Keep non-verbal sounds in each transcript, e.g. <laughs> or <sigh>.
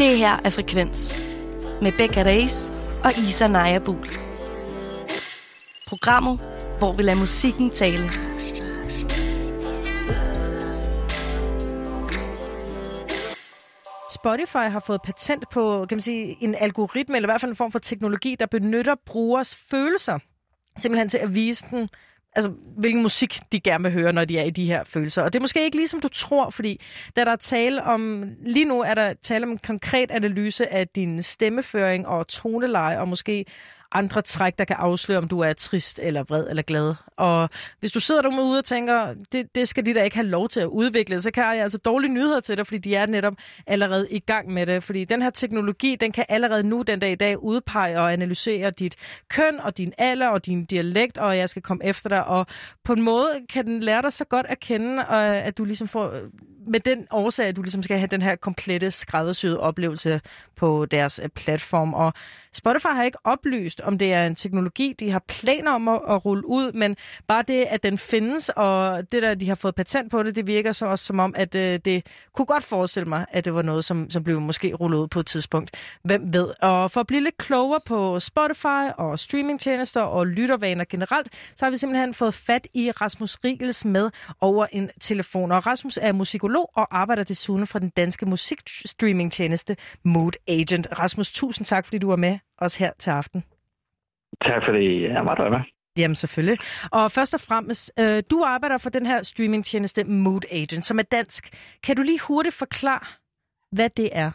Det her er Frekvens med Becca Reis og Isa Najabul. Programmet, hvor vi lader musikken tale. Spotify har fået patent på kan man sige, en algoritme, eller i hvert fald en form for teknologi, der benytter brugers følelser, simpelthen til at vise den, altså, hvilken musik de gerne vil høre, når de er i de her følelser. Og det er måske ikke ligesom du tror, fordi da der er tale om, lige nu er der tale om en konkret analyse af din stemmeføring og toneleje, og måske andre træk, der kan afsløre, om du er trist eller vred eller glad. Og hvis du sidder derude og tænker, det, det skal de da ikke have lov til at udvikle, så kan jeg altså dårlige nyheder til dig, fordi de er netop allerede i gang med det. Fordi den her teknologi, den kan allerede nu den dag i dag udpege og analysere dit køn og din alder og din dialekt, og jeg skal komme efter dig. Og på en måde kan den lære dig så godt at kende, øh, at du ligesom får med den årsag, at du ligesom skal have den her komplette skræddersyede oplevelse på deres øh, platform. Og Spotify har ikke oplyst, om det er en teknologi, de har planer om at, at rulle ud, men bare det, at den findes, og det der, de har fået patent på det, det virker så også som om, at øh, det kunne godt forestille mig, at det var noget, som, som blev måske rullet ud på et tidspunkt. Hvem ved? Og for at blive lidt klogere på Spotify og streamingtjenester og lyttervaner generelt, så har vi simpelthen fået fat i Rasmus Rigels med over en telefon. Og Rasmus er musikolog og arbejder desuden fra den danske musikstreamingtjeneste Mood Agent. Rasmus, tusind tak, fordi du var med os her til aften. Tak fordi jeg måtte være med. Jamen selvfølgelig. Og først og fremmest, øh, du arbejder for den her streamingtjeneste Mood Agent, som er dansk. Kan du lige hurtigt forklare, hvad det er?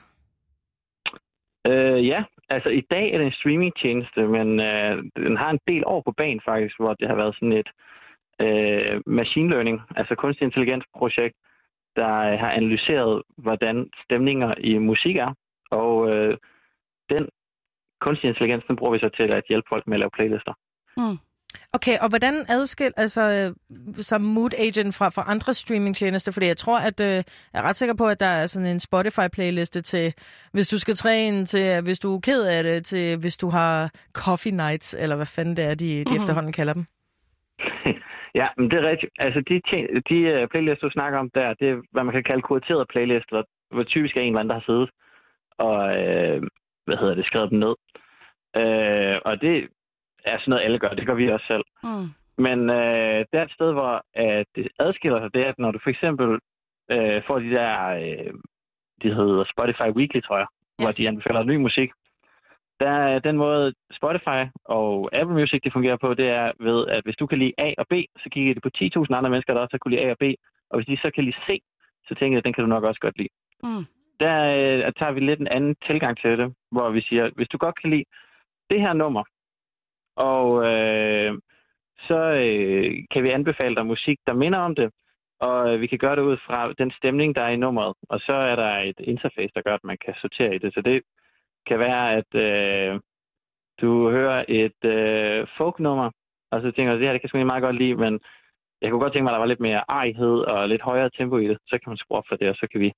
Øh, ja, altså i dag er det en streamingtjeneste, men øh, den har en del år på banen faktisk, hvor det har været sådan et øh, machine learning, altså kunstig intelligens projekt, der har analyseret, hvordan stemninger i musik er. Og øh, den kunstig intelligens, den bruger vi så til at hjælpe folk med at lave playlister. Mm. Okay, og hvordan adskil altså som Mood Agent fra, fra andre streamingtjenester? Fordi jeg tror, at øh, jeg er ret sikker på, at der er sådan en Spotify-playliste til, hvis du skal træne, til hvis du er ked af det, til hvis du har coffee nights, eller hvad fanden det er, de, de mm-hmm. efterhånden kalder dem. Ja, men det er rigtigt. Altså de, de uh, playlister, du snakker om der, det er, hvad man kan kalde kuraterede playlister, hvor typisk er en eller anden, der har siddet og, øh, hvad hedder det, skrevet dem ned. Øh, og det er sådan noget, alle gør. Det gør vi også selv. Mm. Men øh, det er et sted, hvor at det adskiller sig, det er, at når du for eksempel øh, får de der, øh, de hedder Spotify Weekly, tror jeg, ja. hvor de anbefaler ny musik. Der er den måde, Spotify og Apple Music det fungerer på, det er ved, at hvis du kan lide A og B, så kigger det på 10.000 andre mennesker, der også kan lide A og B. Og hvis de så kan lide C, så tænker jeg, at den kan du nok også godt lide. Mm. Der øh, tager vi lidt en anden tilgang til det, hvor vi siger, hvis du godt kan lide det her nummer, og øh, så øh, kan vi anbefale dig musik, der minder om det, og øh, vi kan gøre det ud fra den stemning, der er i nummeret. Og så er der et interface, der gør, at man kan sortere i det. Så det kan være, at øh, du hører et øh, folknummer, og så tænker du, det her det kan jeg sgu meget godt lide, men jeg kunne godt tænke mig, at der var lidt mere ejhed og lidt højere tempo i det. Så kan man skrue op for det, og så kan vi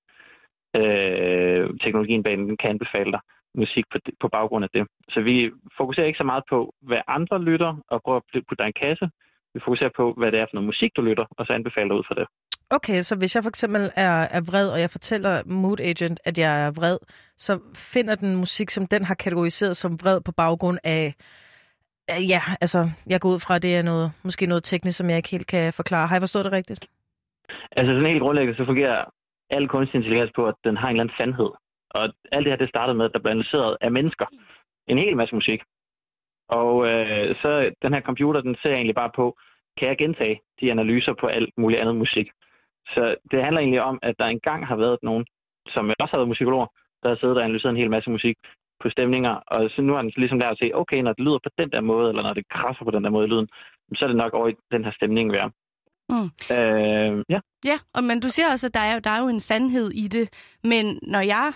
øh, teknologien bag den kan anbefale dig musik på, på baggrund af det. Så vi fokuserer ikke så meget på, hvad andre lytter, og prøver at putte dig en kasse. Vi fokuserer på, hvad det er for noget musik, du lytter, og så anbefaler ud fra det. Okay, så hvis jeg for eksempel er, er vred, og jeg fortæller Mood Agent, at jeg er vred, så finder den musik, som den har kategoriseret som vred på baggrund af, ja, altså, jeg går ud fra, at det er noget, måske noget teknisk, som jeg ikke helt kan forklare. Har jeg forstået det rigtigt? Altså, sådan helt grundlæggende, så fungerer al kunstig intelligens på, at den har en eller anden sandhed. Og alt det her, det startede med, at der blev analyseret af mennesker. En hel masse musik. Og øh, så den her computer, den ser egentlig bare på, kan jeg gentage de analyser på alt muligt andet musik. Så det handler egentlig om, at der engang har været nogen, som også har været musikologer, der har siddet og analyseret en hel masse musik på stemninger, og så nu er den ligesom der at se, okay, når det lyder på den der måde, eller når det krasser på den der måde i lyden, så er det nok over i den her stemning værd. Mm. Øh, ja. Ja, og, men du siger også, at der er, der er jo en sandhed i det, men når jeg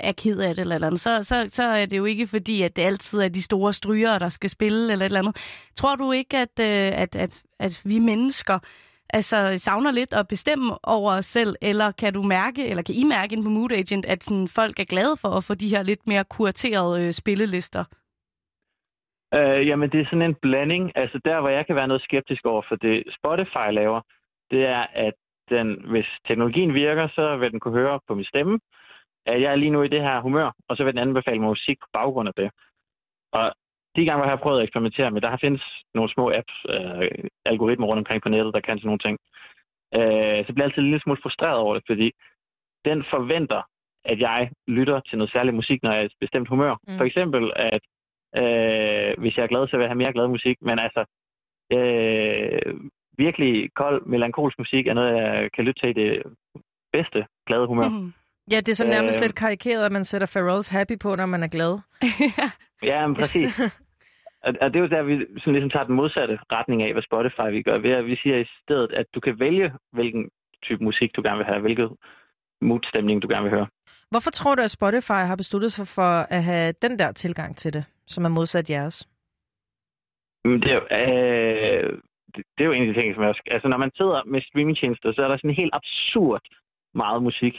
er ked af det eller, eller andet, så, så, så er det jo ikke fordi, at det altid er de store stryger, der skal spille eller et eller andet. Tror du ikke, at, øh, at, at, at vi mennesker altså, savner lidt at bestemme over os selv, eller kan du mærke, eller kan I mærke ind på Mood Agent, at sådan, folk er glade for at få de her lidt mere kuraterede øh, spillelister? Øh, jamen, det er sådan en blanding. Altså, der, hvor jeg kan være noget skeptisk over for det, Spotify laver, det er, at den, hvis teknologien virker, så vil den kunne høre på min stemme. at jeg er lige nu i det her humør, og så vil den anbefale mig musik på baggrund af det. Og de gange, hvor jeg har prøvet at eksperimentere med, der findes nogle små apps, øh, algoritmer rundt omkring på nettet, der kan sådan nogle ting. Øh, så bliver jeg altid en lille smule frustreret over det, fordi den forventer, at jeg lytter til noget særligt musik, når jeg er i et bestemt humør. Mm. For eksempel, at øh, hvis jeg er glad, så vil jeg have mere glad musik. Men altså, øh, virkelig kold, melankolsk musik er noget, jeg kan lytte til i det bedste glade humør. Mm. Ja, det er så nærmest øh, lidt karikeret, at man sætter Pharrell's Happy på, når man er glad. ja, men præcis. <laughs> Og, det er jo der, vi sådan ligesom tager den modsatte retning af, hvad Spotify vi gør, ved at vi siger i stedet, at du kan vælge, hvilken type musik du gerne vil have, hvilket modstemning du gerne vil høre. Hvorfor tror du, at Spotify har besluttet sig for at have den der tilgang til det, som er modsat jeres? Det er, øh, det er jo en af de ting, som jeg også... Altså, når man sidder med streamingtjenester, så er der sådan helt absurd meget musik.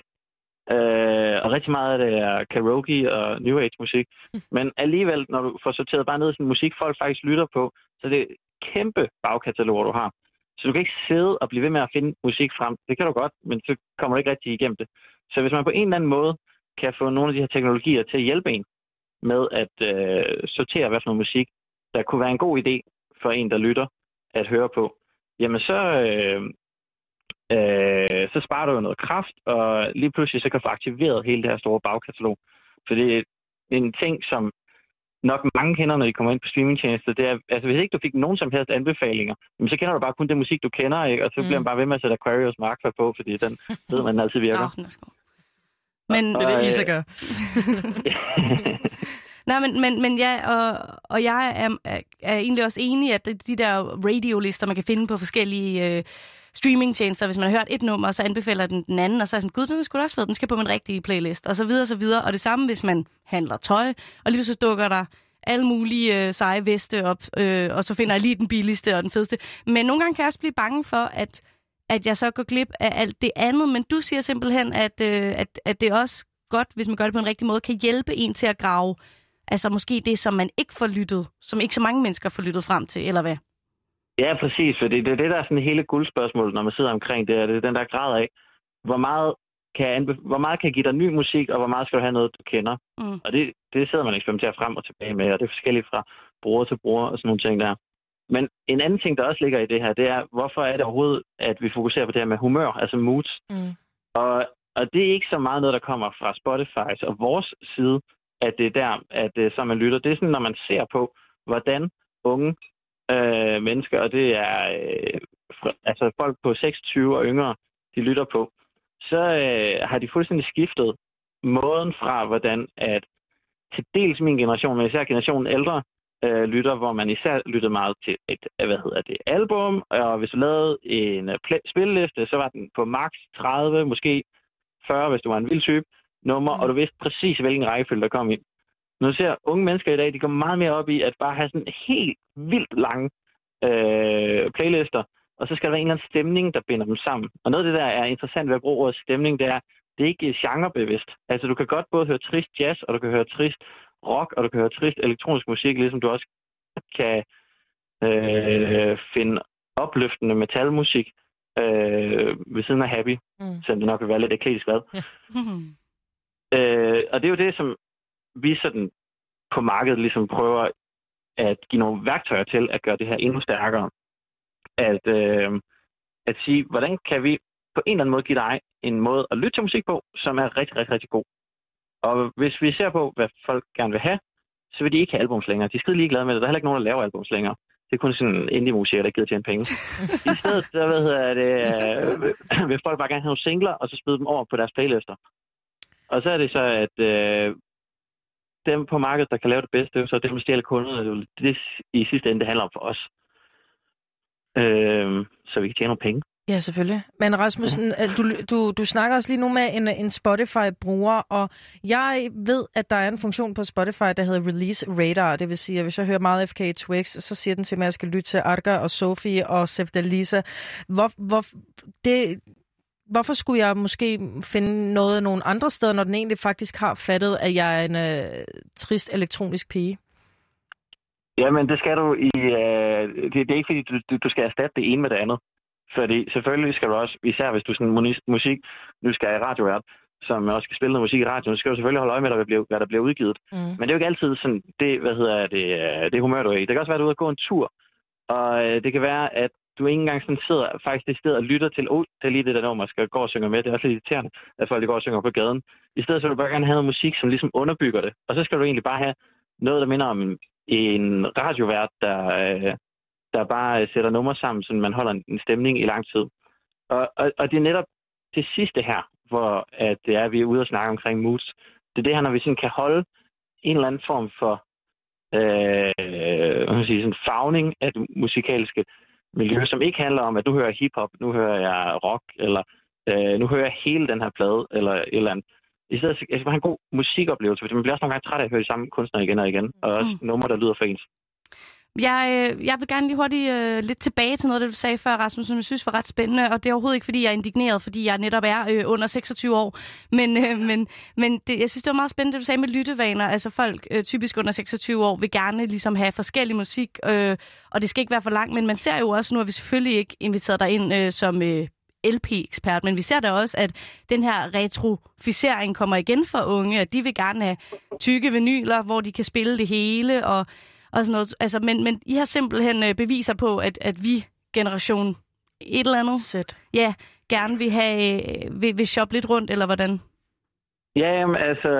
Øh, og rigtig meget af det er karaoke og new age musik. <laughs> Men alligevel, når du får sorteret bare ned sådan musik, folk faktisk lytter på, så det er kæmpe bagkatalog, du har. Så du kan ikke sidde og blive ved med at finde musik frem. Det kan du godt, men så kommer du ikke rigtig igennem det. Så hvis man på en eller anden måde kan få nogle af de her teknologier til at hjælpe en med at øh, sortere, hvad for noget musik, der kunne være en god idé for en, der lytter, at høre på, jamen så, øh, øh, så sparer du jo noget kraft, og lige pludselig så kan du få aktiveret hele det her store bagkatalog. For det er en ting, som nok mange kender, når de kommer ind på streamingtjenester, det er, altså hvis ikke du fik nogen som helst anbefalinger, så kender du bare kun den musik, du kender, ikke? og så mm. bliver man bare ved med at sætte Aquarius Markfald på, fordi den <laughs> ved man altid virker. Oh, men, det er det, Isa gør. <laughs> Nej, men, men, men ja, og, og jeg er, er, er egentlig også enig, at de der radiolister, man kan finde på forskellige øh, streamingtjenester, hvis man har hørt et nummer, så anbefaler den den anden, og så er sådan, gud, den skulle også fed, den skal på min rigtige playlist, og så videre, og så videre. Og det samme, hvis man handler tøj, og lige så dukker der alle mulige øh, seje veste op, øh, og så finder jeg lige den billigste og den fedeste. Men nogle gange kan jeg også blive bange for, at, at jeg så går glip af alt det andet, men du siger simpelthen, at, øh, at, at det også godt, hvis man gør det på en rigtig måde, kan hjælpe en til at grave Altså måske det, som man ikke får lyttet, som ikke så mange mennesker får lyttet frem til, eller hvad? Ja, præcis, for det er det, der er sådan hele guldspørgsmålet, når man sidder omkring det, det er den der grad af, hvor meget kan, hvor meget kan give dig ny musik, og hvor meget skal du have noget, du kender. Mm. Og det, det sidder man og eksperimenterer frem og tilbage med, og det er forskelligt fra bruger til bruger og sådan nogle ting der. Men en anden ting, der også ligger i det her, det er, hvorfor er det overhovedet, at vi fokuserer på det her med humør, altså moods. Mm. Og, og det er ikke så meget noget, der kommer fra Spotify og vores side at det er der, at øh, så man lytter. Det er sådan, når man ser på, hvordan unge øh, mennesker, og det er øh, altså folk på 26 og yngre, de lytter på, så øh, har de fuldstændig skiftet måden fra, hvordan at til dels min generation, men især generationen ældre, øh, lytter, hvor man især lyttede meget til et, hvad hedder det, album, og hvis du lavede en uh, spilleliste, så var den på max 30, måske 40, hvis du var en vild type, nummer, mm. og du vidste præcis, hvilken rækkefølge der kom ind. Når du ser unge mennesker i dag, de går meget mere op i at bare have sådan helt vildt lange øh, playlister, og så skal der være en eller anden stemning, der binder dem sammen. Og noget af det, der er interessant ved at bruge ordet stemning, det er, det er ikke genrebevidst. Altså, du kan godt både høre trist jazz, og du kan høre trist rock, og du kan høre trist elektronisk musik, ligesom du også kan øh, finde opløftende metalmusik øh, ved siden af happy, mm. selvom det nok vil være lidt ekletisk hvad. Ja. Øh, og det er jo det, som vi sådan på markedet ligesom prøver at give nogle værktøjer til at gøre det her endnu stærkere. At, øh, at sige, hvordan kan vi på en eller anden måde give dig en måde at lytte til musik på, som er rigtig, rigtig, rigtig god. Og hvis vi ser på, hvad folk gerne vil have, så vil de ikke have albums længere. De er skide ligeglade med det. Der er heller ikke nogen, der laver albums længere. Det er kun sådan indie-musikere, der gider tjene penge. I stedet, så hvad hedder det, øh, vil folk bare gerne have nogle singler, og så smide dem over på deres playlister. Og så er det så, at øh, dem på markedet, der kan lave det bedste, det er så dem, der stjæler kunderne. Det, det i sidste ende, det handler om for os. Øh, så vi kan tjene nogle penge. Ja, selvfølgelig. Men Rasmussen, ja. du, du, du snakker også lige nu med en, en Spotify-bruger, og jeg ved, at der er en funktion på Spotify, der hedder Release Radar. Det vil sige, at hvis jeg hører meget FK Twix, så siger den til mig, at jeg skal lytte til Arga og Sofie og Sefdalisa. Hvor, hvor, det, hvorfor skulle jeg måske finde noget nogle andre steder, når den egentlig faktisk har fattet, at jeg er en øh, trist elektronisk pige? Jamen, det skal du i... Øh, det, det er ikke, fordi du, du skal erstatte det ene med det andet. Fordi selvfølgelig skal du også, især hvis du sådan musik, nu skal jeg radiovært, som også skal spille noget musik i radioen, så skal du selvfølgelig holde øje med, hvad der bliver, hvad der bliver udgivet. Mm. Men det er jo ikke altid sådan, det, hvad hedder det, øh, det humør, du er i. Det kan også være, at du er ude og gå en tur, og øh, det kan være, at du ikke engang sådan sidder faktisk i stedet og lytter til, oh, det er lige det der nummer, skal gå og synge med. Det er også lidt irriterende, at folk går og synger på gaden. I stedet så vil du bare gerne have noget musik, som ligesom underbygger det. Og så skal du egentlig bare have noget, der minder om en radiovært, der, øh, der bare sætter numre sammen, så man holder en stemning i lang tid. Og, og, og det er netop det sidste her, hvor at det er, at vi er ude og snakke omkring moods. Det er det her, når vi sådan kan holde en eller anden form for øh, man sige, sådan fagning af det musikalske miljø, som ikke handler om, at nu hører jeg hiphop, nu hører jeg rock, eller øh, nu hører jeg hele den her plade, eller et eller andet. I stedet for have en god musikoplevelse, fordi man bliver også nogle gange træt af at høre de samme kunstnere igen og igen, og også mm. numre, der lyder for ens. Jeg, øh, jeg vil gerne lige hurtigt uh, lidt tilbage til noget, det du sagde før, Rasmus, som jeg synes var ret spændende, og det er overhovedet ikke, fordi jeg er indigneret, fordi jeg netop er uh, under 26 år, men, uh, men, men det, jeg synes, det var meget spændende, det du sagde med lyttevaner. Altså folk uh, typisk under 26 år vil gerne ligesom have forskellig musik, uh, og det skal ikke være for langt, men man ser jo også, nu har vi selvfølgelig ikke inviteret dig ind uh, som uh, LP-ekspert, men vi ser da også, at den her retrofisering kommer igen for unge, at de vil gerne have tykke vinyler, hvor de kan spille det hele, og og sådan noget. Altså, men, men I har simpelthen øh, beviser på, at, at vi, generation et eller andet, Sæt. ja, gerne vil, have, øh, vil, vil shoppe lidt rundt, eller hvordan? Ja, jamen, altså,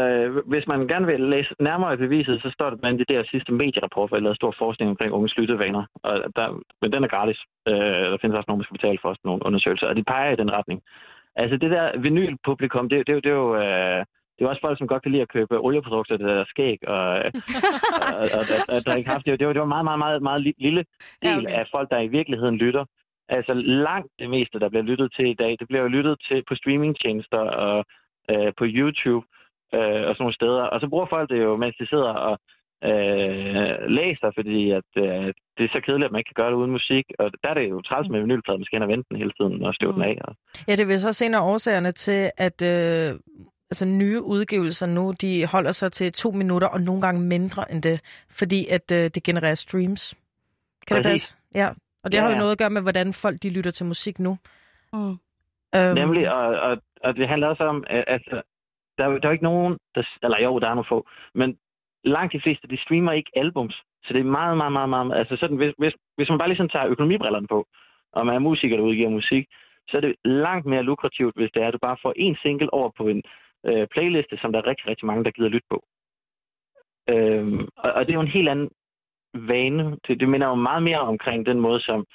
hvis man gerne vil læse nærmere i beviset, så står det blandt de der sidste medierapport, hvor jeg lavede stor forskning omkring unges lyttevaner. Og der, men den er gratis. Øh, der findes også nogen, der skal betale for nogle undersøgelser, og de peger i den retning. Altså, det der vinylpublikum, det, det, det er jo... Øh, det er også folk, som godt kan lide at købe olieprodukter, der er skæg og, <laughs> og, og, og, og drikke. Det var, det var meget, meget, meget, meget lille del ja, okay. af folk, der i virkeligheden lytter. Altså langt det meste, der bliver lyttet til i dag, det bliver jo lyttet til på streamingtjenester og øh, på YouTube øh, og sådan nogle steder. Og så bruger folk det jo, mens de sidder og øh, læser, fordi at, øh, det er så kedeligt, at man ikke kan gøre det uden musik. Og der er det jo træls med vinylpladen, man skal ind og vente den hele tiden og støve mm. den af. Og... Ja, det vil så også en af årsagerne til, at øh, altså nye udgivelser nu, de holder sig til to minutter, og nogle gange mindre end det, fordi at øh, det genererer streams. Kan Præcis. det passe? Ja, og det ja, har jo noget at gøre med, hvordan folk de lytter til musik nu. Mm. Øhm. Nemlig, og, og, og det handler også om, at altså, der, der er jo ikke nogen, der, eller jo, der er nogle få, men langt de fleste, de streamer ikke albums. Så det er meget, meget, meget, meget, altså sådan, hvis, hvis, hvis man bare ligesom tager økonomibrillerne på, og man er musiker, der udgiver musik, så er det langt mere lukrativt, hvis det er, at du bare får en single over på en øh, playliste, som der er rigtig, rigtig mange, der gider lytte på. Øhm, og, og det er jo en helt anden vane. Det, det minder jo meget mere omkring den måde, som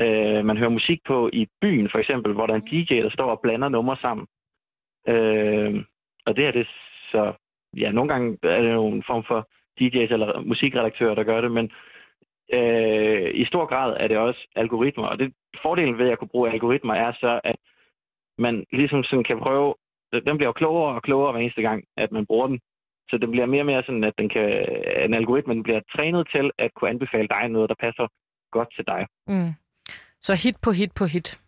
øh, man hører musik på i byen, for eksempel, hvor der er en DJ, der står og blander numre sammen. Øh, og det er det så... Ja, nogle gange er det jo en form for DJ's eller musikredaktører, der gør det, men øh, i stor grad er det også algoritmer. Og det fordelen ved at kunne bruge algoritmer er så, at man ligesom sådan kan prøve den bliver jo klogere og klogere hver eneste gang, at man bruger den. Så det bliver mere og mere sådan, at den kan, en algoritme bliver trænet til at kunne anbefale dig noget, der passer godt til dig. Mm. Så hit på hit på hit.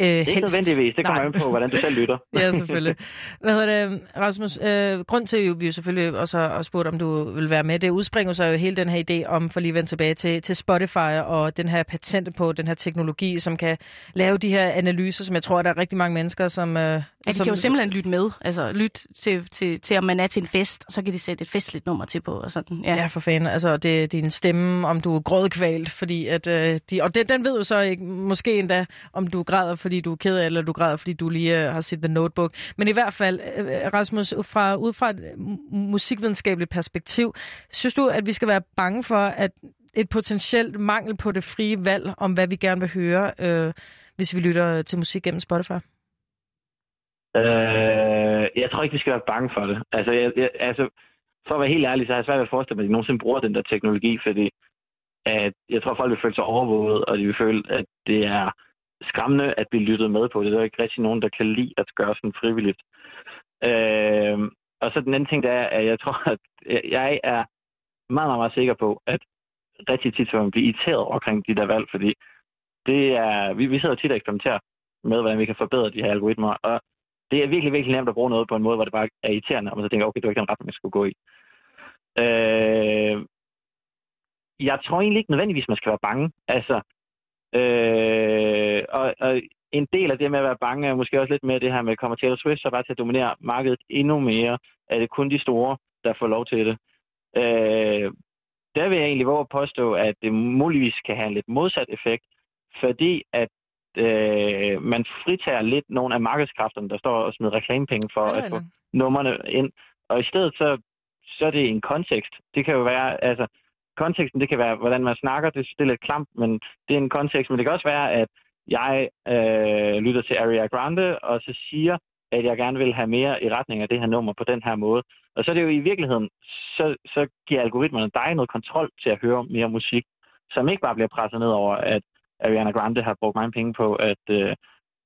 Øh, det ikke nødvendigvis. Det kommer an på, hvordan du selv lytter. <laughs> ja, selvfølgelig. Hvad hedder det, Rasmus? Øh, grund til, at vi jo selvfølgelig også har spurgt, om du vil være med, det udspringer så jo hele den her idé om, for lige at vende tilbage til, til Spotify og den her patent på den her teknologi, som kan lave de her analyser, som jeg tror, der er rigtig mange mennesker, som... Øh, Ja, de kan jo simpelthen lytte med. Altså lytte til, til, til, om man er til en fest, og så kan de sætte et festligt nummer til på. Og sådan. Ja, ja for fanden. Altså, det er din stemme, om du er grådkvalt, fordi at... Øh, de, og den, den ved jo så ikke, måske endda, om du græder, fordi du er ked af, eller du græder, fordi du lige øh, har set The Notebook. Men i hvert fald, øh, øh Rasmus, fra, ud fra et øh, musikvidenskabeligt perspektiv, synes du, at vi skal være bange for, at et potentielt mangel på det frie valg, om hvad vi gerne vil høre, øh, hvis vi lytter til musik gennem Spotify? Øh, jeg tror ikke, vi skal være bange for det. Altså, jeg, jeg, altså, for at være helt ærlig, så har jeg svært ved at forestille mig, at de nogensinde bruger den der teknologi, fordi at jeg tror, at folk vil føle sig overvåget, og de vil føle, at det er skræmmende at blive lyttet med på. Det er der ikke rigtig nogen, der kan lide at gøre sådan frivilligt. Øh, og så den anden ting, der er, at jeg tror, at jeg er meget, meget, meget sikker på, at rigtig tit så man blive irriteret omkring de der valg, fordi det er, vi, vi sidder tit og eksperimenterer med, hvordan vi kan forbedre de her algoritmer, og det er virkelig, virkelig nemt at bruge noget på en måde, hvor det bare er irriterende, og man så tænker, okay, det var ikke den retning, jeg skulle gå i. Øh, jeg tror egentlig ikke nødvendigvis, man skal være bange. Altså, Øh, og, og en del af det med at være bange er måske også lidt mere det her med, kommer Taylor Swift så bare til at dominere markedet endnu mere? Er det kun de store, der får lov til det? Øh, der vil jeg egentlig våge at påstå, at det muligvis kan have en lidt modsat effekt, fordi at øh, man fritager lidt nogle af markedskræfterne, der står og smider reklamepenge for at få nummerne ind. Og i stedet så, så er det en kontekst. Det kan jo være, altså, konteksten, det kan være, hvordan man snakker, det, det er lidt klamt, men det er en kontekst. Men det kan også være, at jeg øh, lytter til Ariana Grande, og så siger, at jeg gerne vil have mere i retning af det her nummer på den her måde. Og så er det jo i virkeligheden, så, så giver algoritmerne dig noget kontrol til at høre mere musik, som ikke bare bliver presset ned over, at Ariana Grande har brugt mange penge på at øh,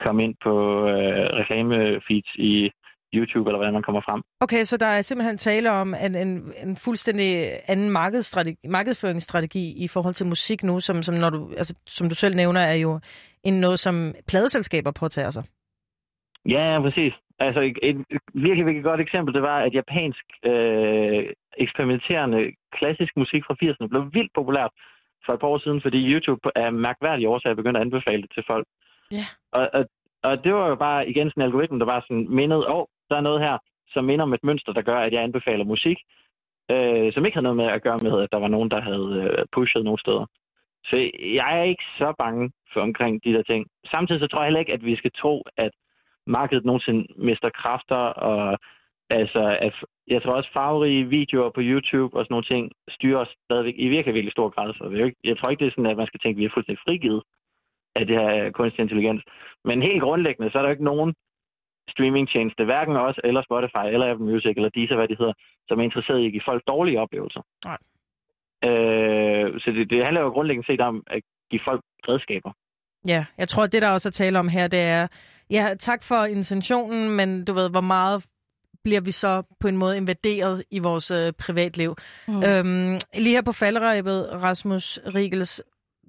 komme ind på øh, reklamefeeds i YouTube, eller hvordan man kommer frem. Okay, så der er simpelthen tale om en, en, en fuldstændig anden markedsføringsstrategi i forhold til musik nu, som, som, når du, altså, som du selv nævner, er jo en noget, som pladeselskaber påtager sig. Ja, præcis. Altså et, et virkelig, virkelig godt eksempel, det var, at japansk øh, eksperimenterende klassisk musik fra 80'erne blev vildt populært for et par år siden, fordi YouTube er mærkværdige årsager begyndt at anbefale det til folk. Ja. Og, og, og det var jo bare igen sådan en algoritme, der var sådan mindet, åh, oh, der er noget her, som minder om et mønster, der gør, at jeg anbefaler musik, øh, som ikke havde noget med at gøre med, at der var nogen, der havde øh, pushet nogle steder. Så jeg er ikke så bange for omkring de der ting. Samtidig så tror jeg heller ikke, at vi skal tro, at markedet nogensinde mister kræfter, og altså, at jeg tror også farverige videoer på YouTube og sådan nogle ting styrer os stadigvæk i virkelig, virkelig stor grad. Så jeg tror ikke, det er sådan, at man skal tænke, at vi er fuldstændig frigivet af det her kunstig intelligens. Men helt grundlæggende, så er der ikke nogen streamingtjeneste, hverken os eller Spotify eller Apple Music eller Deezer, hvad de hedder, som er interesseret i at give folk dårlige oplevelser. Nej. Øh, så det, det handler jo grundlæggende set om at give folk redskaber. Ja, jeg tror, at det, der også er tale om her, det er, ja, tak for intentionen, men du ved, hvor meget bliver vi så på en måde invaderet i vores øh, privatliv. Mm. Øhm, lige her på falderæbet, Rasmus Rigels,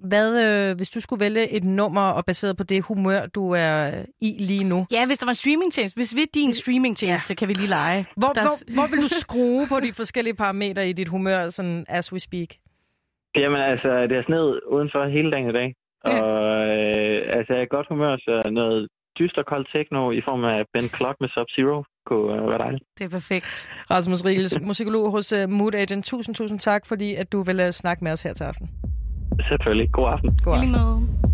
hvad, øh, hvis du skulle vælge et nummer, og baseret på det humør, du er i lige nu? Ja, hvis der var en streamingtjeneste. Hvis vi er din streamingtjeneste, ja. kan vi lige lege. Hvor, der... hvor, hvor vil du <laughs> skrue på de forskellige parametre i dit humør, sådan as we speak? Jamen altså, det er sned udenfor hele dagen i dag. Ja. Og øh, altså, jeg er godt humør, så noget dyster kold techno i form af Ben Clock med Sub-Zero kunne øh, være dejligt. Det er perfekt. Rasmus Riegels, <laughs> musikolog hos uh, Mood Agent. Tusind, tusind tak, fordi at du vil uh, snakke med os her til aften. Selvfølgelig. God aften. God aften.